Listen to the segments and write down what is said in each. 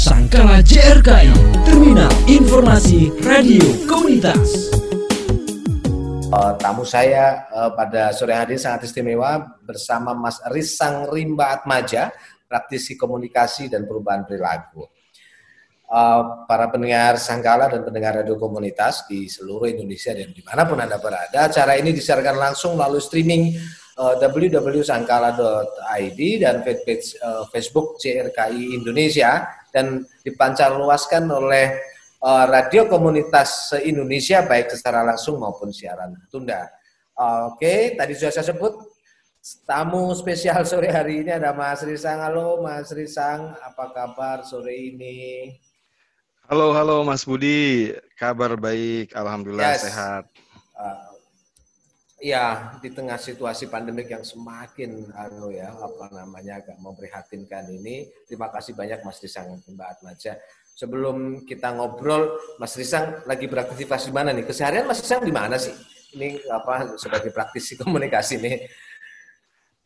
Sangkala JRKI, Terminal Informasi Radio Komunitas. Uh, tamu saya uh, pada sore hari sangat istimewa bersama Mas Risang Rimba Atmaja, praktisi komunikasi dan perubahan perilaku. Uh, para pendengar Sangkala dan pendengar radio komunitas di seluruh Indonesia dan di mana pun Anda berada, acara ini disiarkan langsung melalui streaming uh, www.sangkala.id dan fanpage uh, Facebook CRKI Indonesia dan dipancarluaskan oleh uh, radio komunitas se-Indonesia baik secara langsung maupun siaran tunda. Uh, Oke, okay, tadi sudah saya sebut tamu spesial sore hari ini ada Mas Risang. Halo Mas Risang, apa kabar sore ini? Halo, halo Mas Budi. Kabar baik, alhamdulillah yes. sehat. Uh, ya, di tengah situasi pandemik yang semakin anu ya, apa namanya agak memprihatinkan ini. Terima kasih banyak Mas Risang Mbak Atmaja sebelum kita ngobrol, Mas Risang lagi beraktivitas di mana nih? Keseharian Mas Risang di mana sih? Ini apa sebagai praktisi komunikasi nih?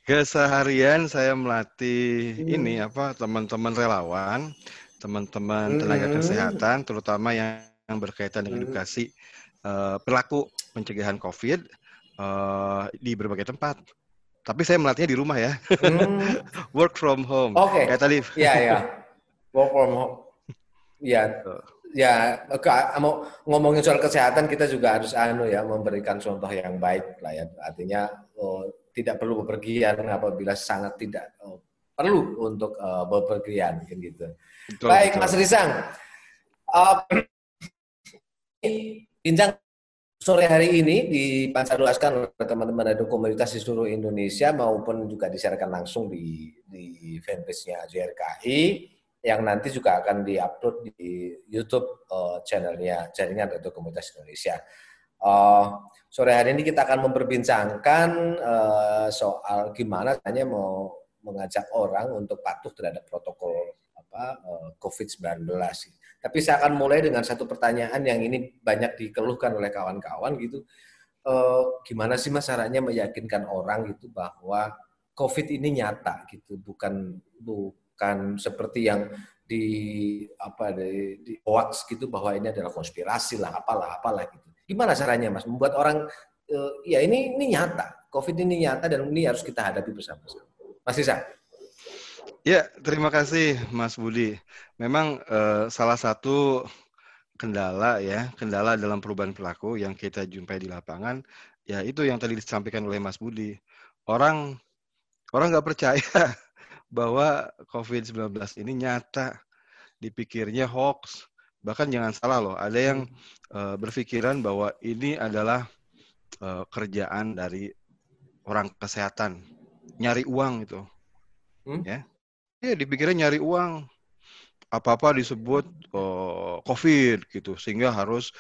Keseharian saya melatih hmm. ini apa teman-teman relawan, teman-teman tenaga hmm. kesehatan, terutama yang, yang berkaitan dengan hmm. edukasi uh, perilaku pencegahan COVID uh, di berbagai tempat. Tapi saya melatihnya di rumah ya, hmm. work from home. Oke. Okay. Kayak tadi. Iya ya, work from home. Ya, ya mau ngomongin soal kesehatan kita juga harus anu ya memberikan contoh yang baik lah ya. Artinya oh, tidak perlu bepergian apabila sangat tidak oh, perlu untuk uh, bepergian gitu. Betul, baik betul. Mas Risang. Uh, sore hari ini dipancarluaskan oleh teman-teman dari komunitas di seluruh Indonesia maupun juga disiarkan langsung di di fanpage-nya JRKI yang nanti juga akan diupload di YouTube uh, channelnya Jaringan Radio Komunitas Indonesia. Uh, sore hari ini kita akan memperbincangkan uh, soal gimana hanya mau mengajak orang untuk patuh terhadap protokol apa uh, COVID-19. Tapi saya akan mulai dengan satu pertanyaan yang ini banyak dikeluhkan oleh kawan-kawan gitu. Uh, gimana sih mas caranya meyakinkan orang gitu bahwa COVID ini nyata gitu, bukan bu bukan seperti yang di apa di, di hoax gitu bahwa ini adalah konspirasi lah apalah apalah gitu. Gimana caranya Mas membuat orang uh, ya ini ini nyata. Covid ini nyata dan ini harus kita hadapi bersama-sama. Mas Isa. Ya, terima kasih Mas Budi. Memang uh, salah satu kendala ya, kendala dalam perubahan perilaku yang kita jumpai di lapangan ya itu yang tadi disampaikan oleh Mas Budi. Orang orang nggak percaya bahwa COVID-19 ini nyata, dipikirnya hoax. Bahkan jangan salah loh, ada yang uh, berpikiran bahwa ini adalah uh, kerjaan dari orang kesehatan, nyari uang itu. Hmm? Ya. Ya, dipikirnya nyari uang. Apa-apa disebut uh, COVID gitu, sehingga harus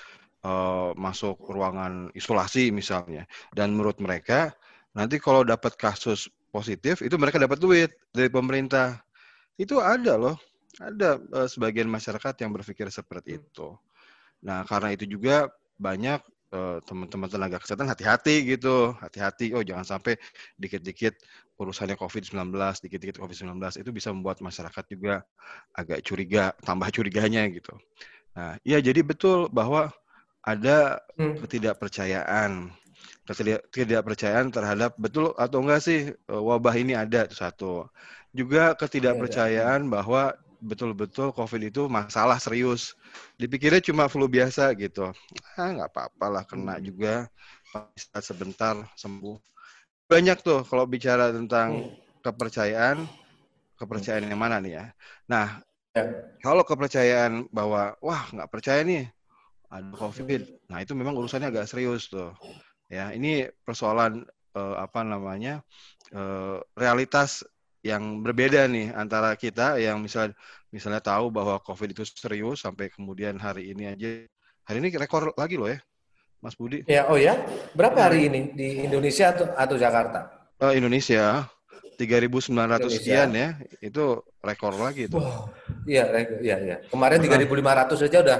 uh, masuk ruangan isolasi misalnya. Dan menurut mereka, nanti kalau dapat kasus positif itu mereka dapat duit dari pemerintah. Itu ada loh, ada uh, sebagian masyarakat yang berpikir seperti itu. Nah, karena itu juga banyak teman-teman tenaga kesehatan hati-hati gitu, hati-hati. Oh, jangan sampai dikit-dikit urusannya COVID-19, dikit-dikit COVID-19 itu bisa membuat masyarakat juga agak curiga, tambah curiganya gitu. Nah, ya jadi betul bahwa ada hmm. ketidakpercayaan ketidakpercayaan terhadap betul atau enggak sih eh, wabah ini ada itu satu. Juga ketidakpercayaan bahwa betul-betul COVID itu masalah serius. Dipikirnya cuma flu biasa gitu. Ah nggak apa-apa lah kena hmm. juga bisa sebentar sembuh. Banyak tuh kalau bicara tentang hmm. kepercayaan, kepercayaan yang mana nih ya. Nah, ya. kalau kepercayaan bahwa wah nggak percaya nih ada COVID, nah itu memang urusannya agak serius tuh. Ya, ini persoalan uh, apa namanya uh, realitas yang berbeda nih antara kita yang misal misalnya tahu bahwa COVID itu serius sampai kemudian hari ini aja hari ini rekor lagi loh ya, Mas Budi. Ya, oh ya, berapa hari ini di Indonesia atau, atau Jakarta? Uh, Indonesia. 3.900 sekian ya, itu rekor lagi itu. Wow. Iya, iya, iya. Kemarin 3.500 saja udah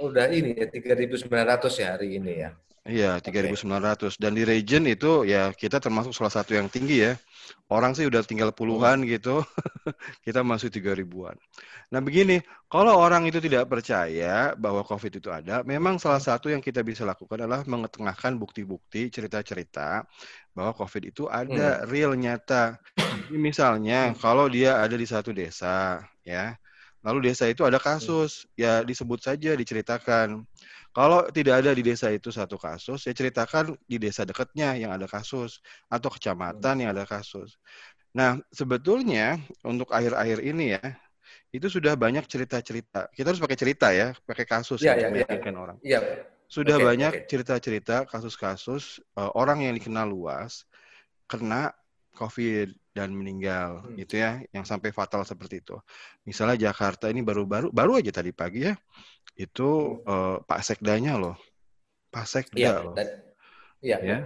udah ini ya 3.900 ya hari ini ya. Iya, 3.900 dan di region itu ya kita termasuk salah satu yang tinggi ya. Orang sih udah tinggal puluhan hmm. gitu. kita masih 3 ribuan. Nah, begini, kalau orang itu tidak percaya bahwa COVID itu ada, memang salah satu yang kita bisa lakukan adalah mengetengahkan bukti-bukti, cerita-cerita bahwa COVID itu ada hmm. real nyata. Misalnya, hmm. kalau dia ada di satu desa, ya. Lalu desa itu ada kasus, ya disebut saja, diceritakan kalau tidak ada di desa itu satu kasus, saya ceritakan di desa dekatnya yang ada kasus atau kecamatan yang ada kasus. Nah, sebetulnya untuk akhir-akhir ini ya, itu sudah banyak cerita-cerita. Kita harus pakai cerita ya, pakai kasus ya, ya, ya, ya. orang. Ya. Sudah okay, banyak cerita-cerita kasus-kasus uh, orang yang dikenal luas kena COVID dan meninggal hmm. gitu ya, yang sampai fatal seperti itu. Misalnya Jakarta ini baru-baru baru aja tadi pagi ya itu uh, Pak Sekdanya loh. Pak Sekda ya, loh. Dan, ya. ya.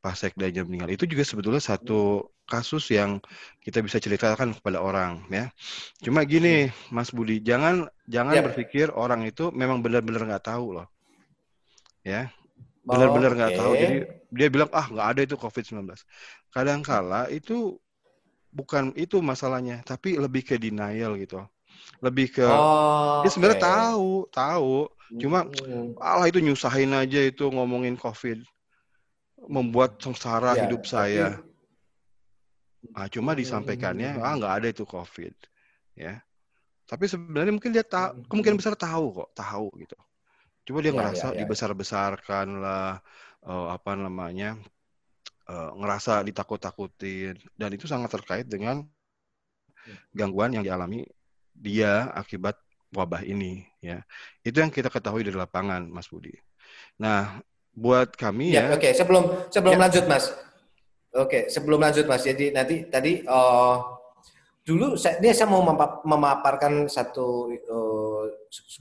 Pak Sekdanya meninggal. Itu juga sebetulnya satu kasus yang kita bisa ceritakan kepada orang ya. Cuma gini, Mas Budi, jangan jangan ya. berpikir orang itu memang benar-benar nggak tahu loh. Ya. Benar-benar nggak oh, okay. tahu. Jadi dia bilang ah nggak ada itu COVID-19. Kadangkala itu bukan itu masalahnya, tapi lebih ke denial gitu lebih ke oh, dia sebenarnya okay. tahu tahu cuma hmm. Allah itu nyusahin aja itu ngomongin covid membuat sengsara ya, hidup saya tapi... ah cuma disampaikannya hmm. ah nggak ada itu covid ya tapi sebenarnya mungkin dia tahu hmm. kemungkinan besar tahu kok tahu gitu cuma dia ya, ngerasa ya, ya. dibesar-besarkan lah uh, apa namanya uh, ngerasa ditakut-takutin dan itu sangat terkait dengan hmm. gangguan yang dialami dia akibat wabah ini ya. Itu yang kita ketahui dari lapangan Mas Budi. Nah, buat kami ya, ya Oke, okay. sebelum sebelum ya. lanjut Mas. Oke, okay. sebelum lanjut Mas. Jadi nanti tadi uh, dulu saya ini saya mau memaparkan satu uh,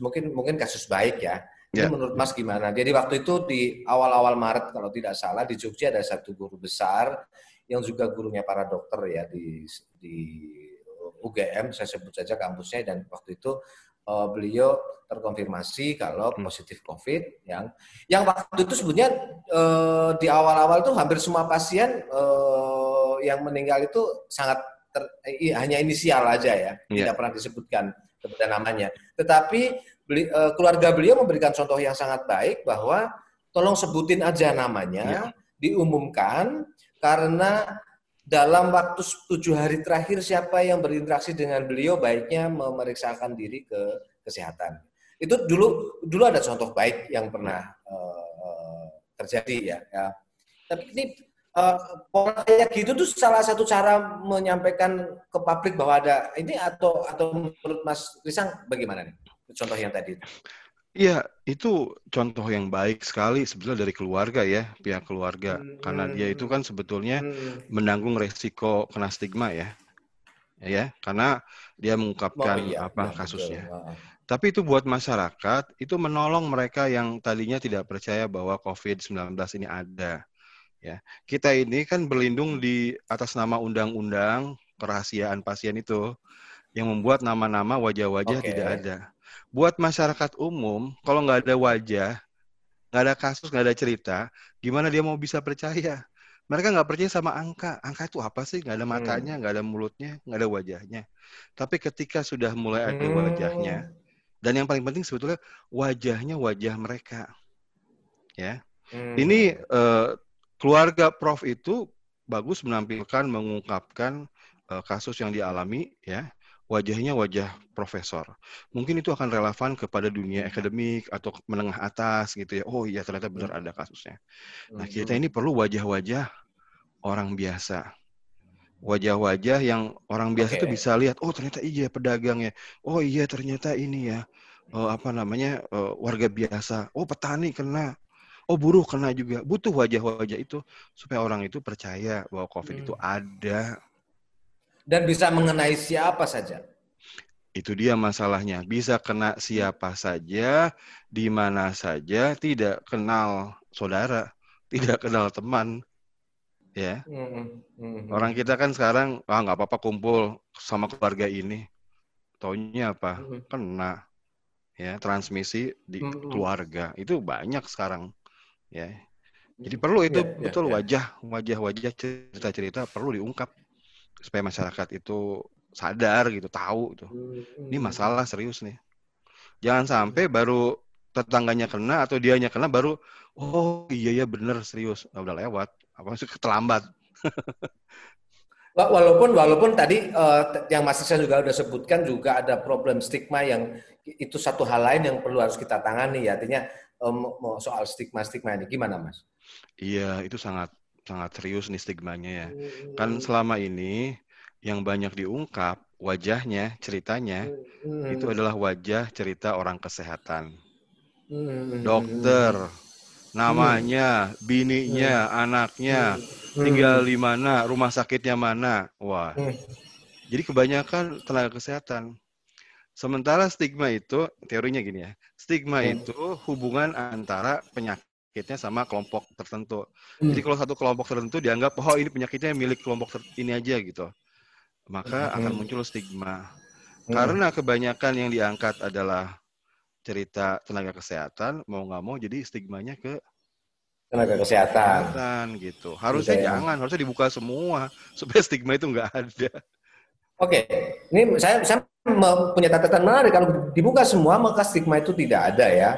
mungkin mungkin kasus baik ya. Ini ya. menurut Mas gimana? Jadi waktu itu di awal-awal Maret kalau tidak salah di Jogja ada satu guru besar yang juga gurunya para dokter ya di di UGM, saya sebut saja kampusnya dan waktu itu uh, beliau terkonfirmasi kalau hmm. positif COVID yang yang waktu itu sebetulnya uh, di awal-awal itu hampir semua pasien uh, yang meninggal itu sangat ter, eh, hanya inisial aja ya, yeah. tidak pernah disebutkan kepada namanya. Tetapi beli, uh, keluarga beliau memberikan contoh yang sangat baik bahwa tolong sebutin aja namanya, yeah. diumumkan karena dalam waktu tujuh hari terakhir siapa yang berinteraksi dengan beliau baiknya memeriksakan diri ke kesehatan. Itu dulu dulu ada contoh baik yang pernah uh, terjadi ya. ya. Tapi ini uh, kayak gitu tuh salah satu cara menyampaikan ke publik bahwa ada ini atau atau menurut Mas Risang bagaimana nih contoh yang tadi? Iya, itu contoh yang baik sekali sebetulnya dari keluarga ya, pihak keluarga. Hmm. Karena dia itu kan sebetulnya hmm. menanggung resiko kena stigma ya. Ya, karena dia mengungkapkan oh, iya, apa iya, kasusnya. Betul. Tapi itu buat masyarakat, itu menolong mereka yang tadinya tidak percaya bahwa COVID-19 ini ada. Ya, kita ini kan berlindung di atas nama undang-undang kerahasiaan pasien itu yang membuat nama-nama wajah-wajah okay. tidak ada buat masyarakat umum kalau nggak ada wajah nggak ada kasus nggak ada cerita gimana dia mau bisa percaya mereka nggak percaya sama angka angka itu apa sih nggak ada hmm. matanya nggak ada mulutnya nggak ada wajahnya tapi ketika sudah mulai ada wajahnya hmm. dan yang paling penting sebetulnya wajahnya wajah mereka ya hmm. ini uh, keluarga Prof itu bagus menampilkan mengungkapkan uh, kasus yang dialami ya wajahnya wajah profesor. Mungkin itu akan relevan kepada dunia akademik atau menengah atas gitu ya. Oh iya ternyata benar ada kasusnya. Nah kita ini perlu wajah-wajah orang biasa. Wajah-wajah yang orang biasa itu okay. bisa lihat, oh ternyata iya pedagang ya. Oh iya ternyata ini ya. Oh, apa namanya uh, warga biasa. Oh petani kena. Oh buruh kena juga. Butuh wajah-wajah itu supaya orang itu percaya bahwa COVID hmm. itu ada dan bisa mengenai siapa saja. Itu dia masalahnya. Bisa kena siapa saja, di mana saja, tidak kenal saudara, tidak kenal teman. Ya. Mm-hmm. Orang kita kan sekarang ah nggak apa-apa kumpul sama keluarga ini. Taunya apa? Mm-hmm. Kena. Ya, transmisi di mm-hmm. keluarga. Itu banyak sekarang. ya. Jadi perlu itu Ya, ya, betul ya. wajah wajah-wajah cerita-cerita perlu diungkap supaya masyarakat itu sadar gitu, tahu gitu. Ini Hmm. masalah serius nih. Jangan sampai baru tetangganya kena atau dianya kena baru oh iya ya bener serius. Nah, udah lewat. Apa sih terlambat. Wa- Walaupun walaupun tadi t- yang Mas Iksan juga udah sebutkan juga ada problem stigma yang itu satu hal lain yang perlu harus kita tangani ya. Artinya mau soal stigma-stigma ini gimana Mas? Iya, itu sangat sangat serius nih stigmanya ya. Hmm. Kan selama ini yang banyak diungkap wajahnya, ceritanya Hmm. itu adalah wajah cerita orang kesehatan. Hmm. Dokter, namanya, bininya, anaknya, Hmm. tinggal di mana, rumah sakitnya mana. Wah. Hmm. Jadi kebanyakan tenaga kesehatan. Sementara stigma itu, teorinya gini ya, stigma Hmm. itu hubungan antara penyakitnya sama kelompok tertentu. Hmm. Jadi kalau satu kelompok tertentu dianggap, oh ini penyakitnya milik kelompok ini aja gitu. Maka akan Hmm. muncul stigma. Hmm. Karena kebanyakan yang diangkat adalah cerita tenaga kesehatan, mau nggak mau jadi stigmanya ke tenaga kesehatan. kesehatan gitu. Harusnya Gitu ya. jangan, harusnya dibuka semua supaya stigma itu nggak ada. Oke, ini saya saya punya catatan menarik kalau dibuka semua maka stigma itu tidak ada ya.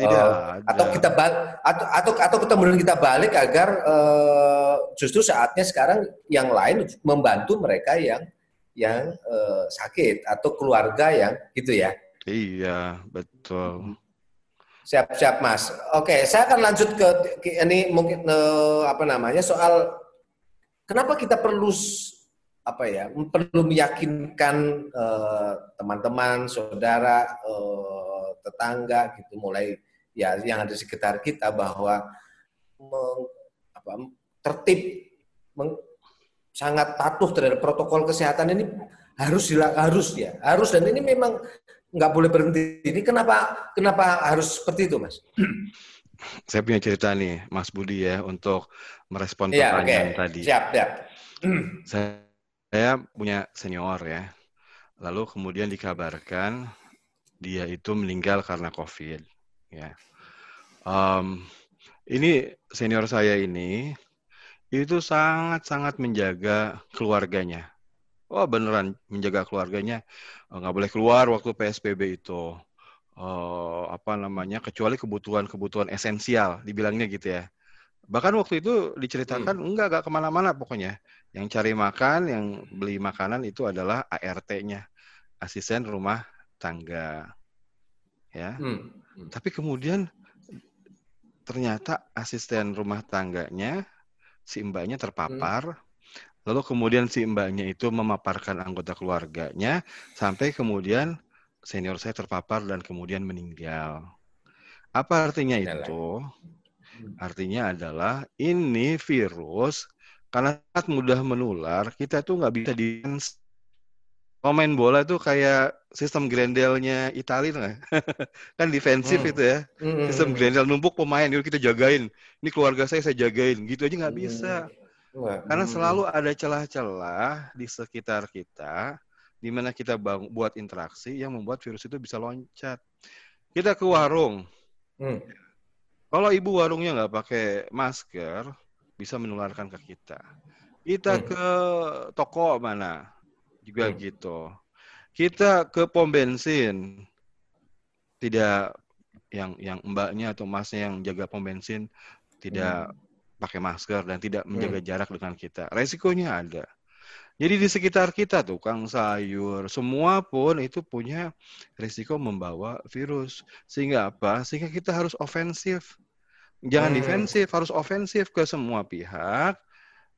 Tidak ada. atau kita bal- atau atau atau kemudian kita balik agar eh, justru saatnya sekarang yang lain membantu mereka yang yang eh, sakit atau keluarga yang gitu ya. Iya, betul. Siap siap Mas. Oke, saya akan lanjut ke, ke ini mungkin eh, apa namanya soal kenapa kita perlu apa ya perlu meyakinkan teman-teman, saudara, eh, tetangga gitu mulai ya yang ada di sekitar kita bahwa meng- apa, tertib meng- sangat patuh terhadap protokol kesehatan ini harus harus ya harus dan ini memang nggak boleh berhenti. Ini kenapa kenapa harus seperti itu, Mas? Saya punya cerita nih, Mas Budi ya, untuk merespon oke. pertanyaan tadi. Siap, siap. Saya, saya punya senior ya, lalu kemudian dikabarkan dia itu meninggal karena COVID. Ya, Em, ini senior saya ini itu sangat-sangat menjaga keluarganya. Oh beneran menjaga keluarganya, Eh, nggak boleh keluar waktu PSBB itu. Eh, apa namanya kecuali kebutuhan-kebutuhan esensial, dibilangnya gitu ya. Bahkan waktu itu diceritakan enggak enggak ke mana-mana pokoknya. Yang cari makan, yang beli makanan itu adalah ART-nya, asisten rumah tangga. Ya. Hmm. Tapi kemudian ternyata asisten rumah tangganya si mbaknya terpapar. Lalu kemudian si mbaknya itu memaparkan anggota keluarganya sampai kemudian senior saya terpapar dan kemudian meninggal. Apa artinya Adalah. itu? Artinya adalah ini virus karena sangat mudah menular, kita tuh nggak bisa di kalau main bola tuh kayak sistem Grendelnya Italia nggak? kan defensif Hmm. itu ya. Hmm. Sistem Grendel numpuk pemain, yuk kita jagain. Ini keluarga saya saya jagain. Gitu aja nggak bisa. Wah, Karena hmm. selalu ada celah-celah di sekitar kita di mana kita bang- buat interaksi yang membuat virus itu bisa loncat. Kita ke warung. Hmm. Kalau ibu warungnya nggak pakai masker, bisa menularkan ke kita. Kita Hmm. ke toko mana, juga Hmm. gitu. Kita ke pom bensin, tidak yang yang mbaknya atau masnya yang jaga pom bensin tidak pakai masker dan tidak menjaga jarak dengan kita. Resikonya ada. Jadi di sekitar kita tukang sayur, semua pun itu punya risiko membawa virus. Sehingga apa? Sehingga kita harus ofensif. Jangan Hmm. defensif, harus ofensif ke semua pihak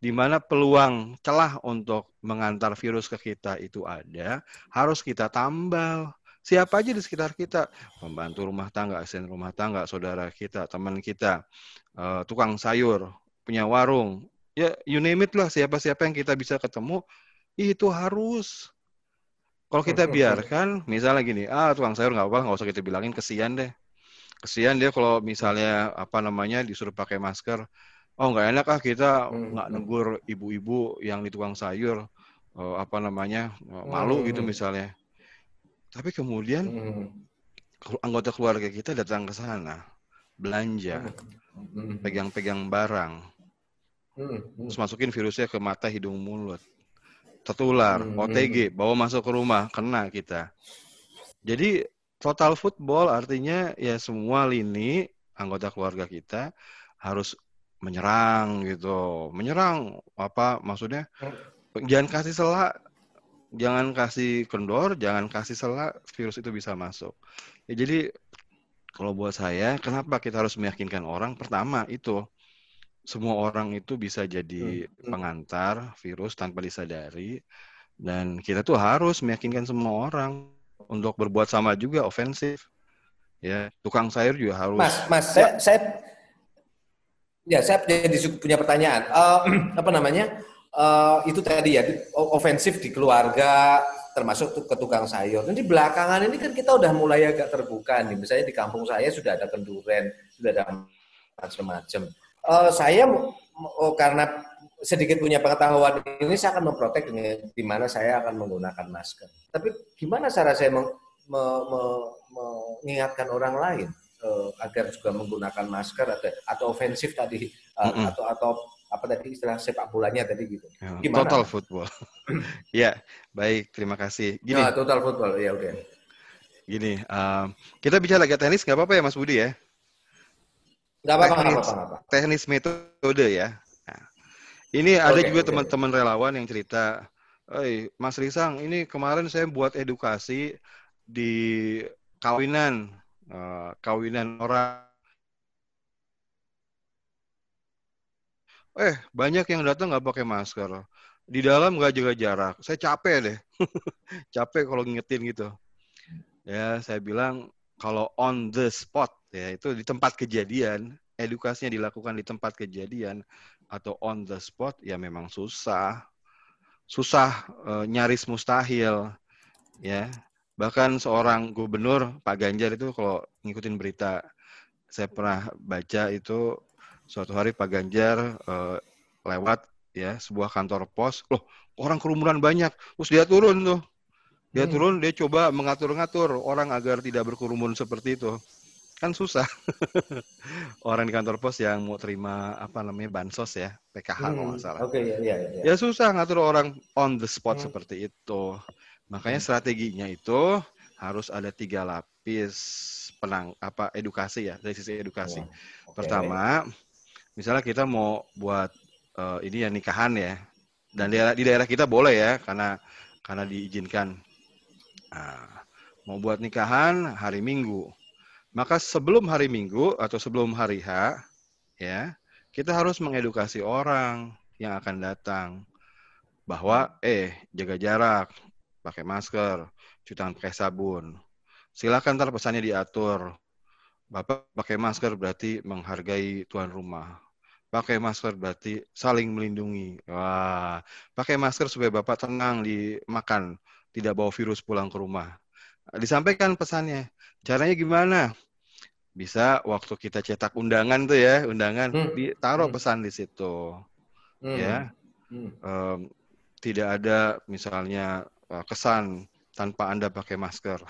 di mana peluang celah untuk mengantar virus ke kita itu ada, harus kita tambal. Siapa aja di sekitar kita, pembantu rumah tangga, asisten rumah tangga, saudara kita, teman kita, eh, tukang sayur, punya warung, ya you name it lah, siapa-siapa yang kita bisa ketemu, itu harus. Kalau kita biarkan, misalnya gini, ah tukang sayur nggak apa, nggak usah kita bilangin, kesian deh. Kesian dia kalau misalnya apa namanya disuruh pakai masker, oh nggak enak ah kita Hmm. nggak negur ibu-ibu yang di tukang sayur, eh, apa namanya eh, malu gitu Hmm. misalnya. Tapi kemudian Hmm. anggota keluarga kita datang ke sana, belanja, Hmm. pegang-pegang barang, Hmm. Hmm. terus masukin virusnya ke mata, hidung, mulut, tertular, Hmm. OTG, bawa masuk ke rumah, kena kita. Jadi total football artinya ya semua lini anggota keluarga kita harus menyerang gitu, menyerang apa maksudnya? Jangan kasih sela, jangan kasih kendor, jangan kasih sela, virus itu bisa masuk. Ya, jadi kalau buat saya, kenapa kita harus meyakinkan orang? Pertama itu semua orang itu bisa jadi Hmm. pengantar virus tanpa disadari, dan kita tuh harus meyakinkan semua orang untuk berbuat sama juga ofensif. Ya, tukang sayur juga harus. Mas, Mas, saya, saya, ya saya su- punya pertanyaan. Eh, apa namanya? Eh, itu tadi ya, ofensif di keluarga, termasuk ke tukang sayur. Nanti belakangan ini kan kita udah mulai agak terbuka nih. Misalnya di kampung saya sudah ada kenduren, sudah ada macam-macam. Eh, saya oh, karena sedikit punya pengetahuan ini, saya akan memprotek dengan di mana saya akan menggunakan masker. Tapi gimana cara saya meng- me- me- mengingatkan orang lain eh, agar juga menggunakan masker atau, atau ofensif tadi eh, Mm-mm. atau atau apa tadi istilah sepak bolanya tadi gitu. Ya, Gimana? Total football. ya, baik, terima kasih. Gini, Nah, total football ya udah. gini, um, kita bicara lagi teknis nggak apa-apa ya Mas Budi ya? Nggak apa-apa, Teknis. apa. teknis metode ya. Nah, ini ada Oke, juga oke. teman-teman relawan yang cerita, "Eh, Mas Risang, ini kemarin saya buat edukasi di kawinan, eh, kawinan orang. Eh, banyak yang datang nggak pakai masker. Di dalam nggak jaga jarak. Saya capek deh. capek kalau ngingetin gitu. Ya, saya bilang kalau on the spot ya itu di tempat kejadian, edukasinya dilakukan di tempat kejadian atau on the spot ya memang susah. Susah eh, nyaris mustahil ya. Bahkan seorang gubernur Pak Ganjar itu kalau ngikutin berita saya pernah baca itu suatu hari Pak Ganjar eh, lewat ya sebuah kantor pos, loh orang kerumunan banyak, terus dia turun tuh, dia Hmm. turun dia coba mengatur-ngatur orang agar tidak berkerumun seperti itu, kan susah. orang di kantor pos yang mau terima apa namanya bansos ya PKH kalau Hmm, nggak salah, Oke, ya, ya, ya. ya susah ngatur orang on the spot Hmm. seperti itu. Makanya strateginya itu harus ada tiga lapis penang apa edukasi ya dari sisi edukasi. Oke. Pertama, misalnya kita mau buat eh, ini ya nikahan ya, dan di daerah, di daerah kita boleh ya, karena karena diizinkan. Nah, mau buat nikahan hari Minggu, maka sebelum hari Minggu atau sebelum hari H, ya kita harus mengedukasi orang yang akan datang bahwa eh jaga jarak, pakai masker, cuci tangan pakai sabun. Silakan ntar pesannya diatur. Bapak pakai masker berarti menghargai tuan rumah. Pakai masker berarti saling melindungi. Wah, pakai masker supaya Bapak tenang dimakan, tidak bawa virus pulang ke rumah. Disampaikan pesannya. Caranya gimana? Bisa waktu kita cetak undangan tuh ya, undangan Hmm. ditaruh Hmm. pesan di situ. Hmm. Ya, Hmm. Em, tidak ada misalnya kesan tanpa Anda pakai masker.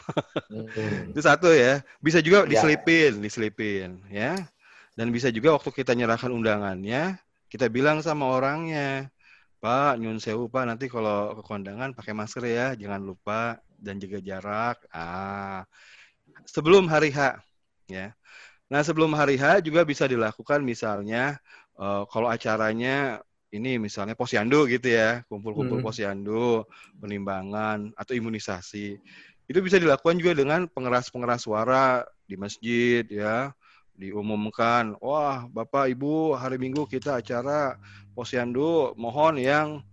Hmm. Itu satu ya. Bisa juga Ya. diselipin, diselipin ya. Dan bisa juga waktu kita nyerahkan undangannya, kita bilang sama orangnya, Pak, nyun sewu Pak, nanti kalau ke kondangan pakai masker ya, jangan lupa dan jaga jarak. Ah, sebelum hari H, ya. Nah, sebelum hari H juga bisa dilakukan misalnya eh, kalau acaranya ini misalnya posyandu gitu ya, kumpul-kumpul Hmm. posyandu, penimbangan atau imunisasi. Itu bisa dilakukan juga dengan pengeras-pengeras suara di masjid ya, diumumkan, wah Bapak Ibu hari Minggu kita acara posyandu, mohon yang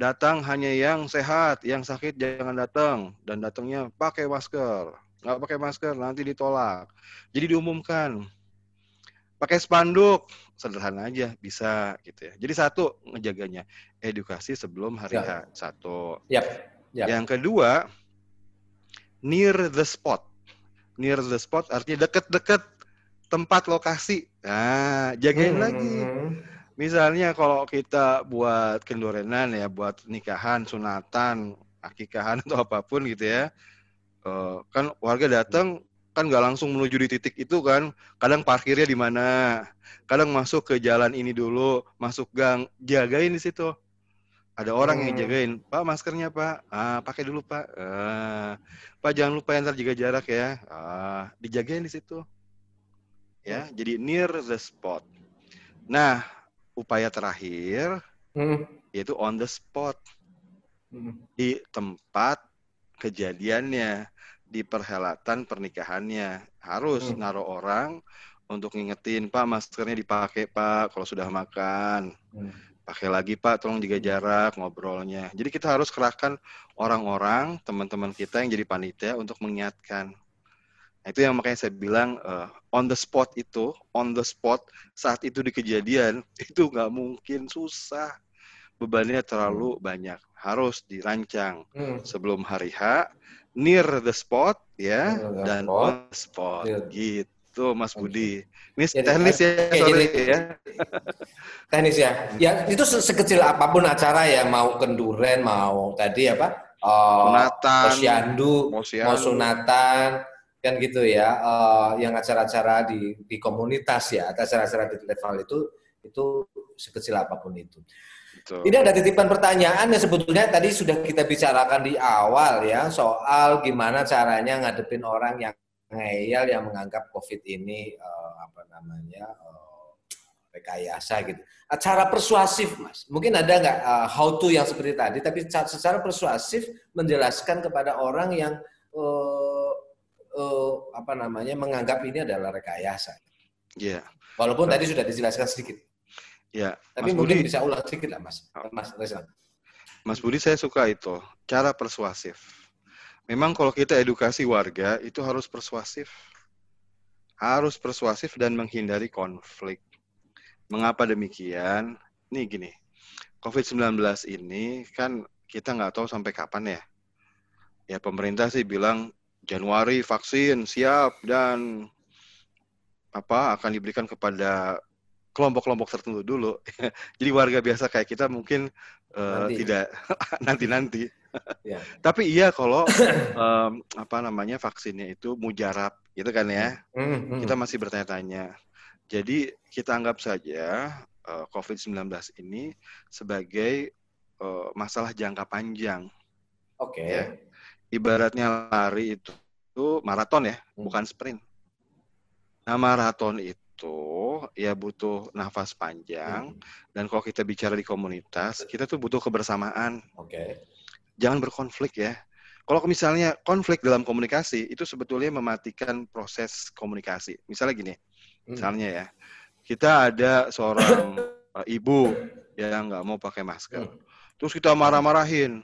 datang hanya yang sehat, yang sakit jangan datang dan datangnya pakai masker. Nggak pakai masker nanti ditolak. Jadi diumumkan. Pakai spanduk, sederhana aja bisa gitu ya. Jadi satu ngejaganya edukasi sebelum hari Ya. H. Satu. Yap. Yap. Yang kedua, near the spot. Near the spot artinya deket-deket tempat lokasi. Nah, jagain Hmm. lagi. Misalnya kalau kita buat kendorenan ya, buat nikahan, sunatan, akikahan atau apa pun gitu ya, eh, kan warga datang kan nggak langsung menuju di titik itu kan. Kadang parkirnya di mana, kadang masuk ke jalan ini dulu, masuk gang, jagain di situ. Ada orang yang Hmm. jagain, Pak maskernya Pak, ah pakai dulu Pak, ah, Pak jangan lupa ya, ntar jaga jarak ya, ah dijagain di situ, ya. Jadi near the spot. Nah, upaya terakhir Hmm. yaitu on the spot Hmm. di tempat kejadiannya, di perhelatan pernikahannya. Harus Hmm. naruh orang untuk ngingetin, Pak maskernya dipakai Pak kalau sudah makan. Hmm. Pakai lagi Pak, tolong jaga jarak ngobrolnya. Jadi kita harus kerahkan orang-orang, teman-teman kita yang jadi panitia untuk mengingatkan. Nah, itu yang makanya saya bilang eh, on the spot itu, on the spot saat itu di kejadian itu nggak mungkin susah. Bebannya terlalu banyak. Harus dirancang Hmm. sebelum hari H, near the spot ya Near dan spot. on the spot Near. gitu Mas. Budi. Ini Jadi, teknis ya, oke, sorry jadi- ya. Teknis ya. Ya itu se- sekecil apa pun acara ya, mau kenduren, mau tadi apa? eh, Sunatan, posyandu, posyandu. mau sunatan, kan gitu ya. eh, yang acara-acara di di komunitas ya, acara-acara di level itu itu sekecil apa pun itu. Betul. Ini ada titipan pertanyaan yang sebetulnya tadi sudah kita bicarakan di awal ya soal gimana caranya ngadepin orang yang ngeyel yang menganggap COVID ini eh, apa namanya eh, rekayasa gitu. Cara persuasif mas, mungkin ada nggak eh, how to yang seperti tadi, tapi ca- secara persuasif menjelaskan kepada orang yang eh, eh, apa namanya menganggap ini adalah rekayasa. Iya. Walaupun tadi sudah dijelaskan sedikit, Ya, tapi Mas mungkin Budi, bisa ulang sedikit lah mas, mas Reza. Mas Budi saya suka itu cara persuasif. Memang kalau kita edukasi warga itu harus persuasif, harus persuasif dan menghindari konflik. Mengapa demikian? Nih gini, COVID-19 ini kan kita nggak tahu sampai kapan ya. Ya pemerintah sih bilang Januari vaksin siap dan apa akan diberikan kepada kelompok-kelompok tertentu dulu. Jadi warga biasa kayak kita mungkin eh, Nanti. tidak nanti-nanti. Ya. Tapi iya kalau em, apa namanya vaksinnya itu mujarab, gitu kan ya. Hmm, hmm. Kita masih bertanya-tanya. Jadi kita anggap saja eh, COVID-19 ini sebagai eh, masalah jangka panjang. Oke. Ya. Ibaratnya lari itu, itu maraton ya, Hmm. bukan sprint. Nah maraton itu ya butuh nafas panjang. Hmm. Dan kalau kita bicara di komunitas, kita tuh butuh kebersamaan. Oke. Jangan berkonflik ya. Kalau misalnya konflik dalam komunikasi, itu sebetulnya mematikan proses komunikasi. Misalnya gini, Hmm. misalnya ya, kita ada seorang uh, ibu yang nggak mau pakai masker. Hmm. Terus kita marah-marahin,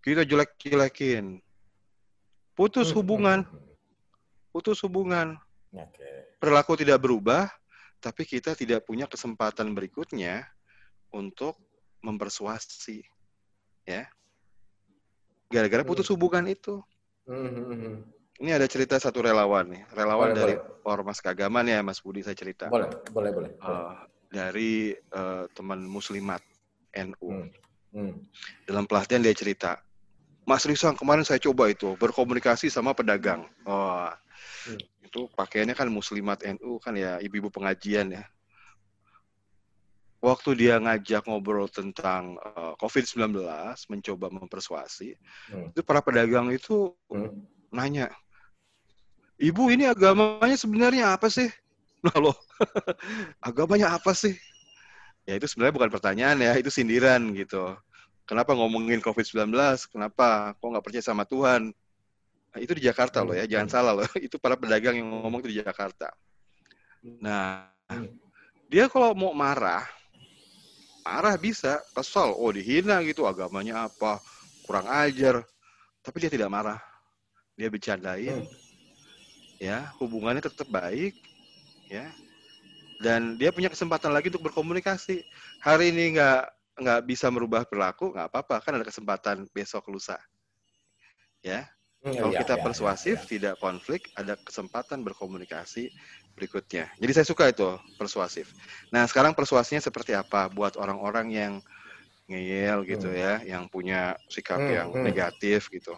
kita jelek-jelekin. Putus Hmm. hubungan, putus hubungan. Oke. Perilaku tidak berubah, tapi kita tidak punya kesempatan berikutnya untuk mempersuasi. Ya. Gara-gara putus hubungan itu. Hmm, hmm, hmm. Ini ada cerita satu relawan nih, relawan Boleh, dari boleh. Ormas Keagamaan ya Mas Budi saya cerita. Boleh, boleh, boleh. Eh, dari eh, teman muslimat NU. Hmm. Hmm. Dalam pelatihan dia cerita, Mas Risang kemarin saya coba itu berkomunikasi sama pedagang. Oh, Hmm. Itu pakaiannya kan muslimat NU kan ya ibu-ibu pengajian ya. Waktu dia ngajak ngobrol tentang eh, COVID-19, mencoba mempersuasi, Hmm. itu para pedagang itu Hmm. nanya, Ibu ini agamanya sebenarnya apa sih? Nah loh, agamanya apa sih? Ya itu sebenarnya bukan pertanyaan ya, itu sindiran gitu. Kenapa ngomongin COVID-19? Kenapa? Kok nggak percaya sama Tuhan? Nah, itu di Jakarta loh ya, jangan salah loh. Itu para pedagang yang ngomong itu di Jakarta. Nah, Hmm. dia kalau mau marah, marah bisa, kesal. Oh dihina gitu, agamanya apa? Kurang ajar. Tapi dia tidak marah. Dia bercandain. Hmm. Ya, hubungannya tetap baik. Ya. Dan dia punya kesempatan lagi untuk berkomunikasi. Hari ini nggak nggak bisa merubah perilaku, nggak apa-apa. Kan ada kesempatan besok lusa. Ya, Hmm, kalau iya, kita iya, persuasif, iya. tidak konflik, ada kesempatan berkomunikasi berikutnya. Jadi saya suka itu persuasif. Nah sekarang persuasinya seperti apa buat orang-orang yang ngeyel gitu Hmm. ya, yang punya sikap Hmm, yang hmm. negatif gitu.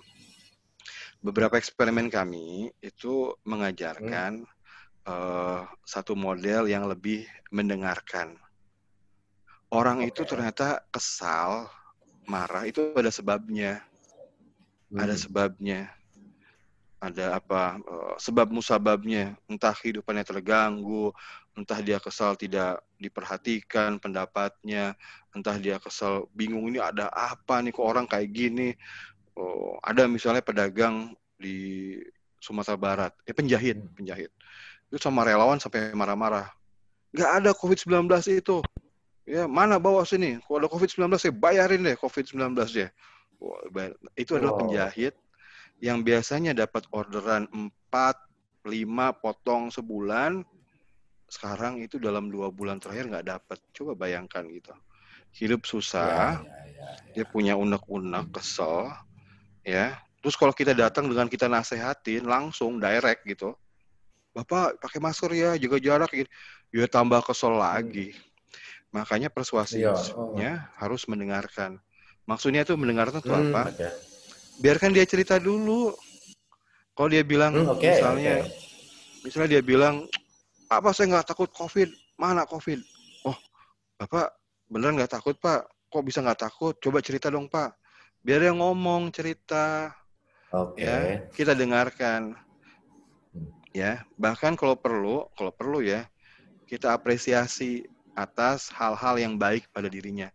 beberapa eksperimen kami itu mengajarkan hmm. uh, satu model yang lebih mendengarkan. Orang okay. itu ternyata kesal, marah itu ada sebabnya. Hmm. Ada sebabnya. Ada apa? Uh, sebab musababnya. Entah kehidupannya terganggu, entah dia kesal tidak diperhatikan pendapatnya, entah dia kesal bingung ini ada apa nih kok orang kayak gini oh, ada misalnya pedagang di Sumatera Barat, eh penjahit, hmm. penjahit. Itu sama relawan sampai marah-marah. Nggak ada COVID-19 itu. Ya, mana bawa sini? Kalau ada COVID-19 saya bayarin deh COVID-19 ya. Itu adalah penjahit yang biasanya dapat orderan 4, 5 potong sebulan. Sekarang itu dalam dua bulan terakhir nggak dapat. Coba bayangkan gitu. Hidup susah, ya, ya, ya, ya. dia punya unek-unek, kesel, ya terus kalau kita datang dengan kita nasehatin langsung direct gitu bapak pakai masker ya jaga jarak gitu ya tambah kesel lagi makanya persuasinya oh. harus mendengarkan maksudnya itu mendengarkan itu hmm, apa? okay. biarkan dia cerita dulu. Kalau dia bilang hmm, okay, misalnya okay. misalnya dia bilang apa saya nggak takut covid. Mana covid? Oh bapak beneran nggak takut pak? Kok bisa nggak takut? Coba cerita dong pak. Biar dia ngomong cerita. Okay. ya kita dengarkan. Hmm. ya bahkan kalau perlu kalau perlu ya kita apresiasi atas hal-hal yang baik pada dirinya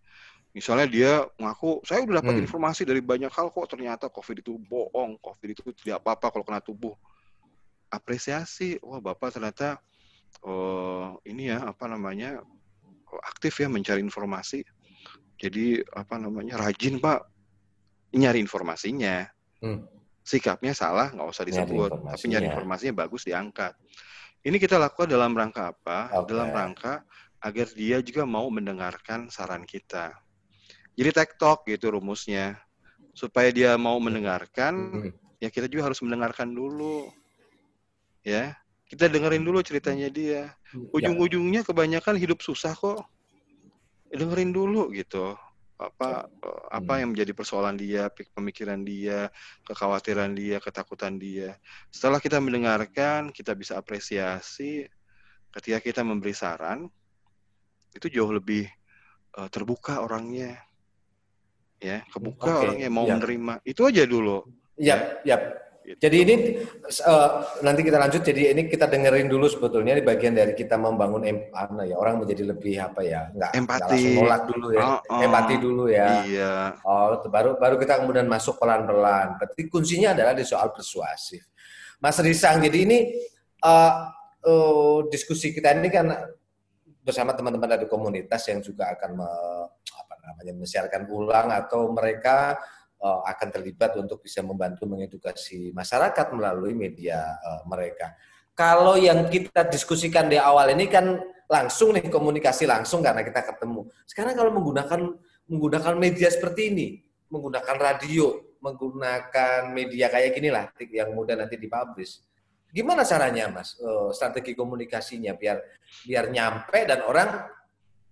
misalnya dia mengaku saya udah dapat hmm. informasi dari banyak hal kok ternyata covid itu bohong covid itu tidak apa-apa kalau kena tubuh apresiasi wah bapak ternyata oh, ini ya apa namanya aktif ya mencari informasi jadi apa namanya rajin pak nyari informasinya. Hmm. Sikapnya salah nggak usah disebut, nyari tapi nyari informasinya bagus diangkat. Ini kita lakukan dalam rangka apa? Okay. Dalam rangka agar dia juga mau mendengarkan saran kita. Jadi tektok gitu rumusnya. Supaya dia mau mendengarkan, hmm. ya kita juga harus mendengarkan dulu. Ya, kita dengerin dulu ceritanya dia. Ya. Ujung-ujungnya kebanyakan hidup susah kok. Dengerin dulu gitu apa eh, apa hmm. yang menjadi persoalan dia, pemikiran dia, kekhawatiran dia, ketakutan dia. Setelah kita mendengarkan, kita bisa apresiasi. Ketika kita memberi saran, itu jauh lebih uh, terbuka orangnya, ya, kebuka okay. orangnya mau ya. menerima. Itu aja dulu. Ya, ya. Gitu. Jadi ini uh, nanti kita lanjut. Jadi ini kita dengerin dulu sebetulnya di bagian dari kita membangun empati ya orang menjadi lebih apa ya nggak empati langsung nolak dulu ya oh, oh, empati dulu ya. Iya. Oh baru baru kita kemudian masuk pelan pelan. Berarti kuncinya adalah di soal persuasif. Mas Risang. Jadi ini uh, uh, diskusi kita ini kan bersama teman-teman dari komunitas yang juga akan me, namanya menyiarkan ulang atau mereka uh, akan terlibat untuk bisa membantu mengedukasi masyarakat melalui media uh, mereka. Kalau yang kita diskusikan di awal ini kan langsung nih komunikasi langsung karena kita ketemu. Sekarang kalau menggunakan menggunakan media seperti ini, menggunakan radio, menggunakan media kayak gini lah yang mudah nanti dipublish. Gimana caranya, Mas? Uh, strategi komunikasinya biar biar nyampe dan orang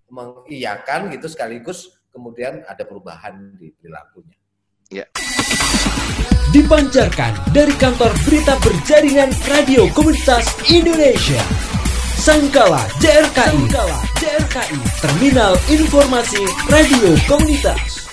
mengiyakan gitu sekaligus kemudian ada perubahan di perilakunya. Ya. Dipancarkan dari kantor berita berjaringan Radio Komunitas Indonesia. Sangkala JRKI. Sangkala JRKI. Terminal Informasi Radio Komunitas.